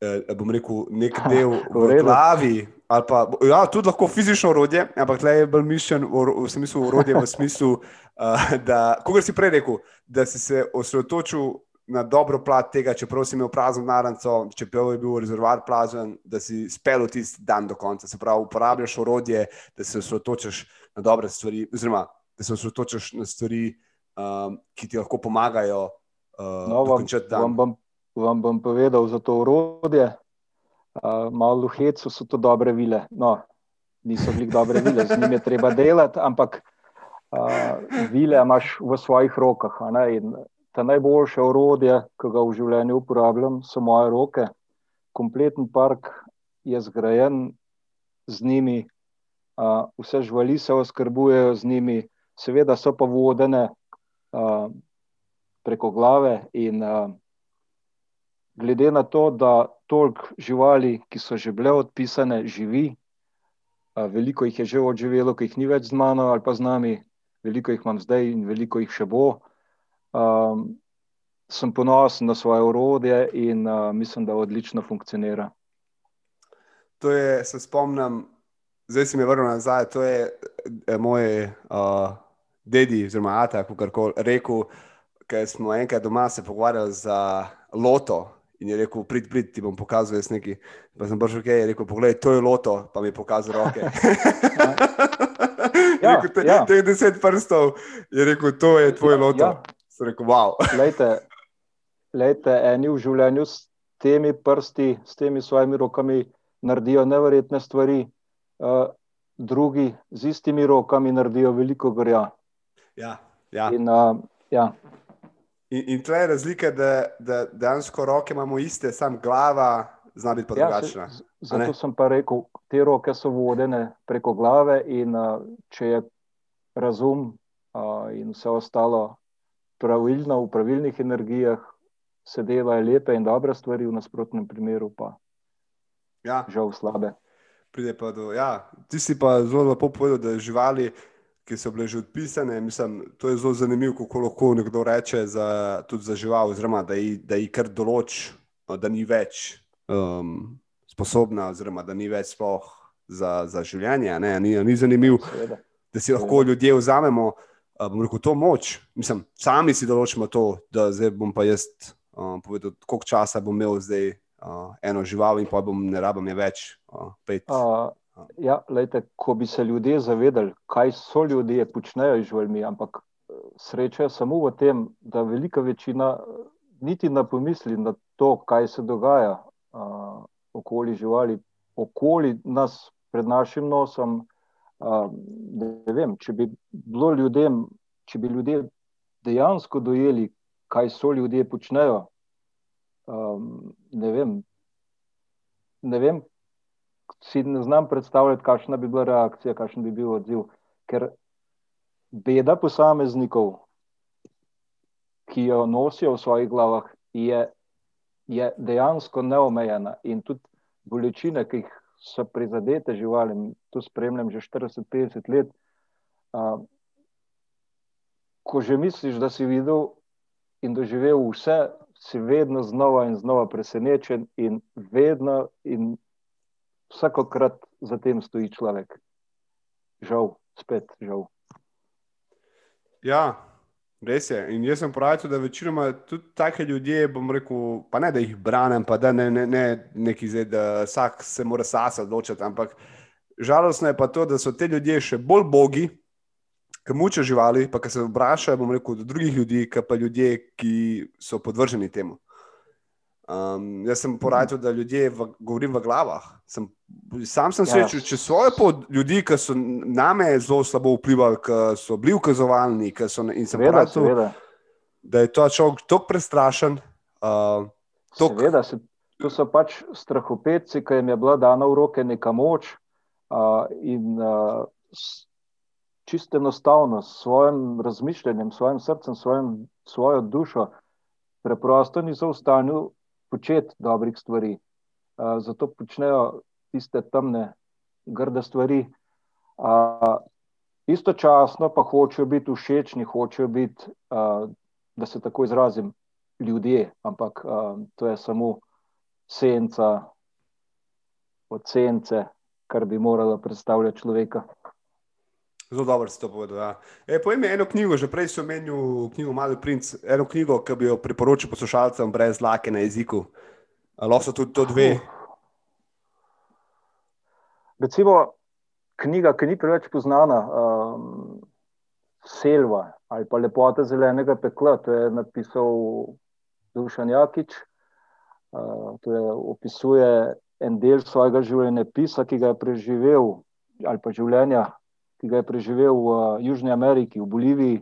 eh, bom rekel, nek [laughs] del v glavi. Pa, ja, tudi lahko fizično urodje, ampak le je bolj mišljen v smislu urodja, v smislu, uh, [laughs] da, kot si prej rekel, da si se osredotočil na dobro plat tega, čeprav si imel prazno naranco, čeprav je bil rezervoar prazen, da si spel tisti dan do konca. Se pravi, uporabljaš urodje, da se osredotočiš na dobre stvari, oziroma da se osredotočiš na stvari, um, ki ti lahko pomagajo. Uh, no, vam, vam bom vam bom povedal za to urodje. Uh, malo v hecu so to dobre vile. No, niso bili dobre vile, z njimi je treba delati, ampak uh, vile imaš v svojih rokah. Ta najboljše urodje, ki ga v življenju uporabljam, so moje roke. Kompleten park je zgrajen z njimi, uh, vse živali se oskrbujejo z njimi, seveda so pa vodene uh, preko glave in uh, glede na to, da toliko živali, ki so že bile odpisane, živi, veliko jih je že odživelo, ki jih ni več z mano ali pa z nami, veliko jih imam zdaj in veliko jih še bo. Um, sem ponosen na svoje urodje in uh, mislim, da odlično funkcionira. To je, se spomnim, zdaj si mi vrnil nazaj. To je eh, moj uh, dedi, oziroma Ata, kako koli rekel, ker smo enkrat doma se pogovarjali za loto. In je rekel, prid, prid, ti bom pokazal jaz nekaj. Pa sem prišel, okay, je rekel, poglej, to je loto, pa mi je pokazal roke. [laughs] ja, rekel, te, ja. Teh deset prstov je rekel, to je tvoj ja, loto. Ja. Sem rekel, wow. lejte, lejte, eni v življenju s temi prsti, s temi svojimi rokami naredijo neverjetne stvari, uh, drugi z istimi rokami naredijo veliko gorja. Ja, ja. In, uh, ja. In, in tle je razlika, da, da dejansko roke imamo iste, samo glava zna biti pa ja, drugačna. Se, zato sem pa rekel, te roke so vodene preko glave, in uh, če je razum uh, in vse ostalo pravilno, v pravilnih energijah, se delajo lepe in dobre stvari, v nasprotnem primeru pa ja. žal slabe. Pride pa do. Ja, ti si pa zelo lepo povedal, da živali ki so bile že odpisane. Mislim, to je zelo zanimivo, kako lahko nekdo reče za, tudi za žival, oziroma da jih kar določi, no, da ni več um, sposobna, oziroma da ni več sploh za, za življenje. Ni, ni zanimivo, da si lahko ljudje vzamemo. Bom rekel, to moč. Mislim, sami si določimo to, da zdaj bom pa jaz uh, povedal, koliko časa bom imel zdaj uh, eno žival, in pa bom ne rabim več. Uh, uh, Ja, lejte, ko bi se ljudje zavedali, kaj so ljudje, počnejo z živalmi, ampak eh, sreča je samo v tem, da velika večina eh, niti ne pomisli na to, kaj se dogaja uh, okoli živali, okoli nas, pred našim nosom. Uh, vem, če bi bilo ljudem, če bi ljudje dejansko dojeli, kaj so ljudje počnejo, um, ne vem. Ne vem, si ne znam predstavljati, kakšna bi bila reakcija, kakšen bi bil odziv. Ker beda posameznikov, ki jo nosijo v svojih glavah, je, je dejansko neomejena in tudi bolečine, ki jih so prizadete živali, to spremljam že 40-50 let. Uh, ko že misliš, da si videl in doživel vse, si vedno znova in znova presenečen, in vedno in vsakokrat za tem stoji človek. Žal, spet žal. Ja, res je. In jaz sem pravil, da večinoma tudi take ljudje, bom rekel, pa ne da jih branim, pa da ne, ne, ne neki zdaj, da vsak se mora sasa odločiti. Ampak žalostno je pa to, da so te ljudje še bolj bogi, ki mučijo živali, pa ki se vprašajo, bom rekel, do drugih ljudi, ki pa ljudje, ki so podvrženi temu. Um, jaz sem poradil, da ljudje v, govorim v glavah. Sem, sam sem srečal, ja. če so pod ljudi, ki so name zelo slabo vplivali, ki so bili ukazovalni. So, in sem povedal, da je to človek tako prestrašen. Uh, tok... Seveda, se, to so pač strahopetci, ki jim je bila dana v roke neka moč uh, in uh, čisto enostavno s svojim razmišljanjem, svojim srcem, svojim, svojo dušo. Preprosto niso v stanju početi dobrih stvari. Uh, zato počnejo tiste temne, grde stvari. Uh, istočasno pa hočejo biti všečni, hočejo biti, uh, da se tako izrazim, ljudje, ampak uh, to je samo senca od sence, kar bi moralo predstavljati človeka. Zelo dobro si to povedal. Ja. E, Povej mi eno knjigo, že prej si omenil knjigo Mali princ, eno knjigo, ki bi jo priporočil poslušalcem brez lake na jeziku. Lahko so tudi to dve. Recimo knjiga, ki ni preveč poznana, um, Selva ali pa Lepota zelenega pekla, to je napisal Dušan Jakič. Uh, to je opisuje en del svojega življenja, pisa, ki ga je preživel, ali pa življenja ki ga je preživel v Južni Ameriki, v Boliviji.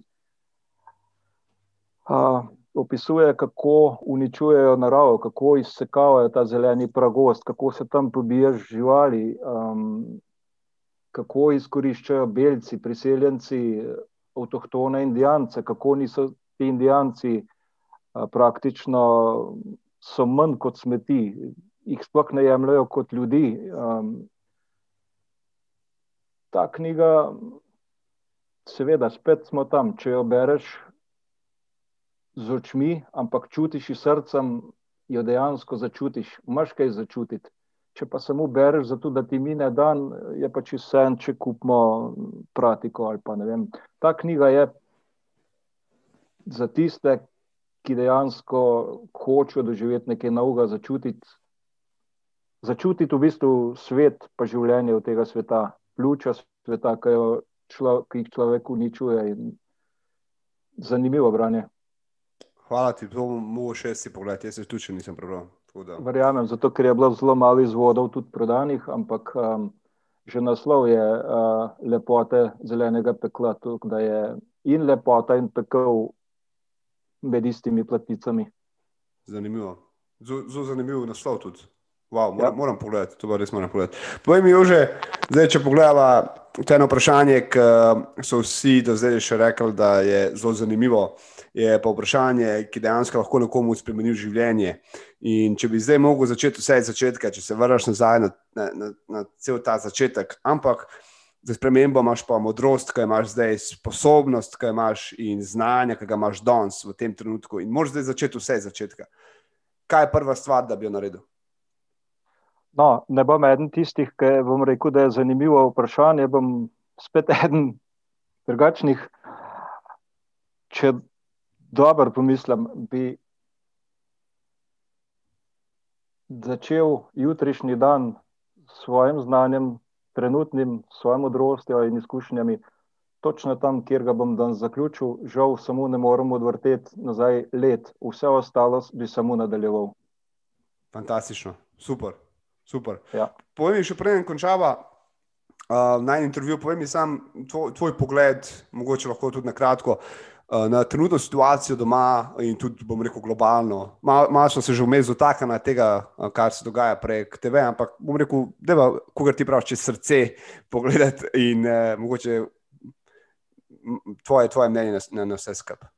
Uh, opisuje, kako uničujejo naravo, kako izsekavajo ta zeleni pragost, kako se tam pobija živali, um, kako izkoriščajo belci, priseljenci, avtohtone indijance, kako niso ti indijanci uh, praktično so manj kot smeti, jih sploh ne jemljajo kot ljudi. Um, ta knjiga, seveda, spet smo tam. Če jo bereš z očmi, ampak čutiš iz srcem, jo dejansko začutiš, imaš kaj začutiti. Če pa samo bereš, zato da ti mine dan, je pač vse en, če kupimo pratiko. Ta knjiga je za tiste, ki dejansko hočejo doživeti nekaj novega, začutiti, začutiti v bistvu svet, pa življenje od tega sveta pljuča sveta, ki, člo, ki jih človek uničuje. Zanimivo branje. Hvala ti, to bomo še si pogledati, jaz se tudi še nisem prebral. Verjamem, zato ker je bilo zelo malo izvodov tudi prodanih, ampak um, že naslov je uh, lepote zelenega pekla, tukaj, da je in lepota in pekel med istimi platnicami. Zanimivo. Zelo zanimiv naslov tudi. Wow, moram, ja. moram pogledati, to res moram pogledati. Povej mi, že zdaj, če pogledamo to eno vprašanje, ki so vsi do zdaj še rekli, da je zelo zanimivo. Je pa vprašanje, ki dejansko lahko nekomu spremeni življenje. In če bi zdaj mogel začeti vse iz začetka, če se vrneš nazaj na, na, na, na cel ta začetek, ampak za spremembo imaš pa modrost, ki imaš zdaj, sposobnost, ki imaš in znanje, ki ga imaš danes v tem trenutku. In moraš zdaj začeti vse iz začetka. Kaj je prva stvar, da bi jo naredil? No, ne bom eden tistih, ki bom rekel, da je zanimivo vprašanje. Bom spet [laughs] eden drugačnih. Če dobro pomislim, bi začel jutrišnji dan s svojim znanjem, trenutnim, svojo modrostjo in izkušnjami, točno tam, kjer ga bom danes zaključil. Žal, samo ne morem odvrteti nazaj let, vse ostalo bi samo nadaljeval. Fantastično, super. Super. Ja. Povej mi, še prej, končava uh, na intervju, povej mi sam tvoj, tvoj pogled, mogoče lahko tudi na kratko, uh, na trenutno situacijo doma in tudi, bom rekel, globalno. Malo mal smo se že vmes dotaknili tega, uh, kar se dogaja prek TV, ampak bom rekel, da je, kogar ti praviš, čez srce pogledati in uh, mogoče tvoje, tvoje mnenje na, na, na vse skupaj.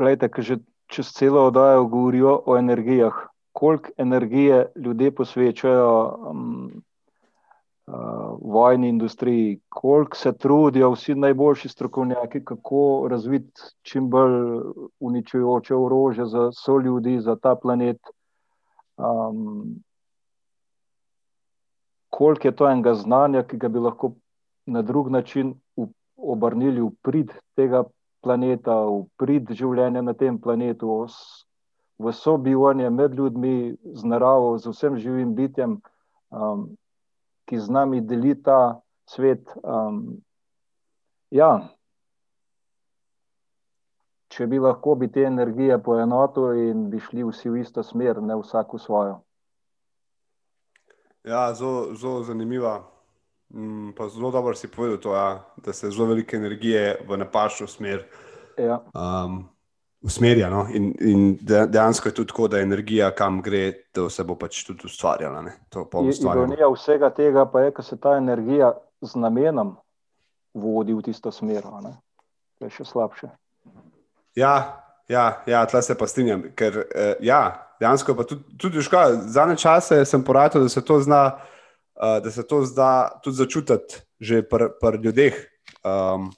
Glejte, ker že čez celo oddajo govorijo o energijah. Koliko energije ljudje posvečajo um, uh, vojni industriji, koliko se trudijo vsi najboljši strokovnjaki, kako razviti čim bolj uničujoče orože za vse ljudi, za ta planet. Um, koliko je to enega znanja, ki ga bi lahko na drug način obrnili v prid tega planeta, v prid življenja na tem planetu, v sobivanje med ljudmi, z naravo, z vsem živim bitjem. Um, ki z nami deli ta svet. Um, ja, če bi lahko bi te energije poenotili in bi šli vsi v isto smer, ne vsak v svojo. Ja, zelo, zelo zanimiva. Mm, pa zelo dobro si povedal, to, ja, da se zelo velike energije v napačno smer. Ja. Um, usmerja. No? In, in dejansko je tudi tako, da energija, kam gre, da se bo pač tudi ustvarjala. Ironija vsega tega pa je, da se ta energija z namenom vodi v tisto smer. To je še slabše. Ja, ja, ja tle se pa strinjam. Ker eh, ja, dejansko pa tudi, tudi škoda. Zadnje čase sem poratil, da se to zna. Uh, da se to zda tudi začutiti že pri pr ljudeh. Um,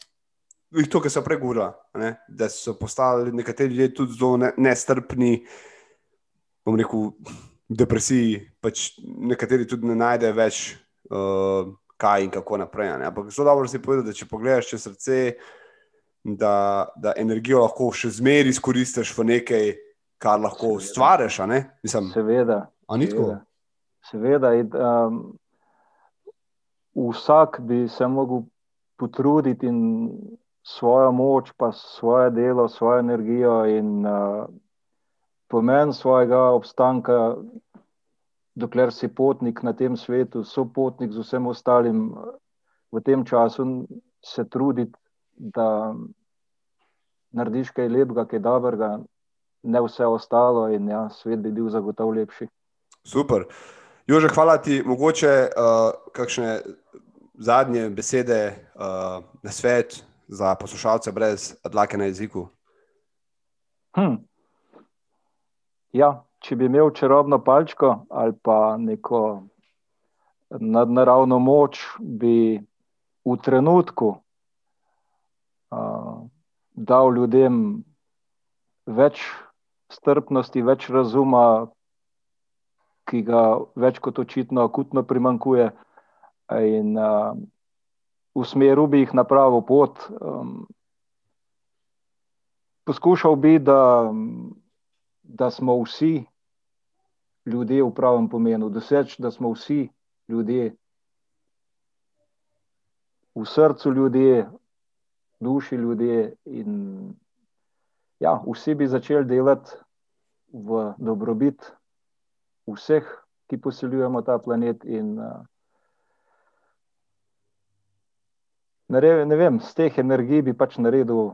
to, kar so pregovorili, da so postali nekateri ljudje tudi zelo ne, nestrpni, bom rekel, depresiji, pač nekateri tudi ne najdejo več, uh, kaj in kako naprej. Ne? Ampak zelo dobro si povedal, da če pogledaš čez srce, da, da energijo lahko še zmeraj izkoristiš v nekaj, kar lahko ustvariš. Seveda. Seveda. seveda in, um, vsak bi se lahko potrudil in svojo moč, pa svoje delo, svojo energijo in uh, pomen svojega obstanka, dokler si potnik na tem svetu, so potnik z vsem ostalim, v tem času se truditi, da narediš kaj lepega, kaj dobrega, ne vse ostalo, in ja, svet bi bil zagotovo lepši. Super. Jože, hvala ti. Mogoče uh, kakšne zadnje besede uh, na svet, za poslušalce brez dlake na jeziku? Hm. Ja, če bi imel čarobno palčko ali pa neko nadnaravno moč, bi v trenutku uh, dal ljudem več strpnosti, več razuma, ki ga več kot očitno akutno primankuje. In, uh, usmeril bi jih na pravo pot. Um, poskušal bi, da, da smo vsi ljudje v pravem pomenu, doseč, da smo vsi ljudje, v srcu ljudje, duši ljudje. In, ja, vsi bi začeli delati v dobrobit vseh, ki poseljujemo ta planet. In, uh, ne, ne vem, z teh energij bi pač naredil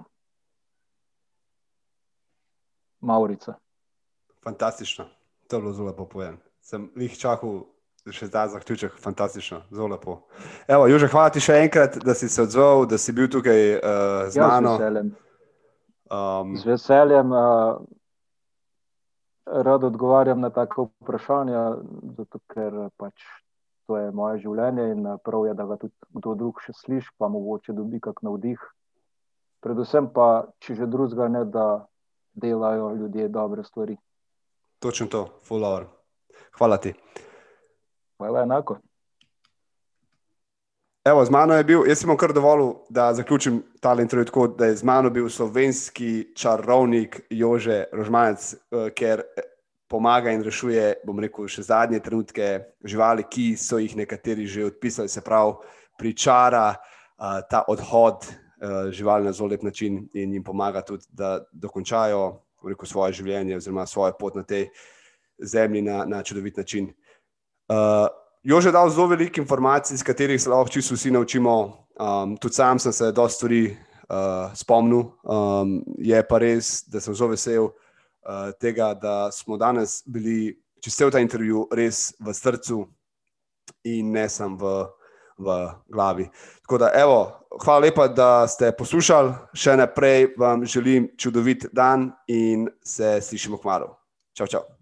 Maurica. Fantastično, to je bilo zelo lepo povedano. Sem jih čakal, še zdaj zaključek, fantastično, zelo lepo. Evo, Jože, hvala ti še enkrat, da si se odzval, da si bil tukaj uh, z mano. Ja, z veseljem. Um, z veseljem uh, rad odgovarjam na tako vprašanje, zato ker pač to je moje življenje in eh, prav je, da ga tudi kdo drug še sliši, pa mogoče dobi kak navdih. Predvsem pa, če že drugega ne, da delajo ljudje dobre stvari. Točno to, full hour. Hvala ti. Hvala enako. Evo, z mano je bil, jaz sem kar dovolil, da zaključim ta intervju tako, da je z mano bil slovenski čarovnik Jože Rožmanec, eh, ker pomaga in rešuje, bom rekel, še zadnje trenutke živali, ki so jih nekateri že odpisali, se pravi, pričara uh, ta odhod uh, živali na zelo lep način in jim pomaga tudi, da dokončajo rekel, svoje življenje oziroma svojo pot na tej zemlji na, na čudovit način. Uh, Jože je dal zelo veliko informacij, iz katerih se lahko čisto vsi naučimo. Um, tudi sam sem se dosta stvari uh, spomnil. Um, je pa res, da sem zelo vesel, uh, tega, da smo danes bili, če ste v ta intervju, res v srcu in ne samo v, v glavi. Tako da, evo, hvala lepa, da ste poslušali. Še naprej vam želim čudovit dan in se slišimo k malu. Čau, čau.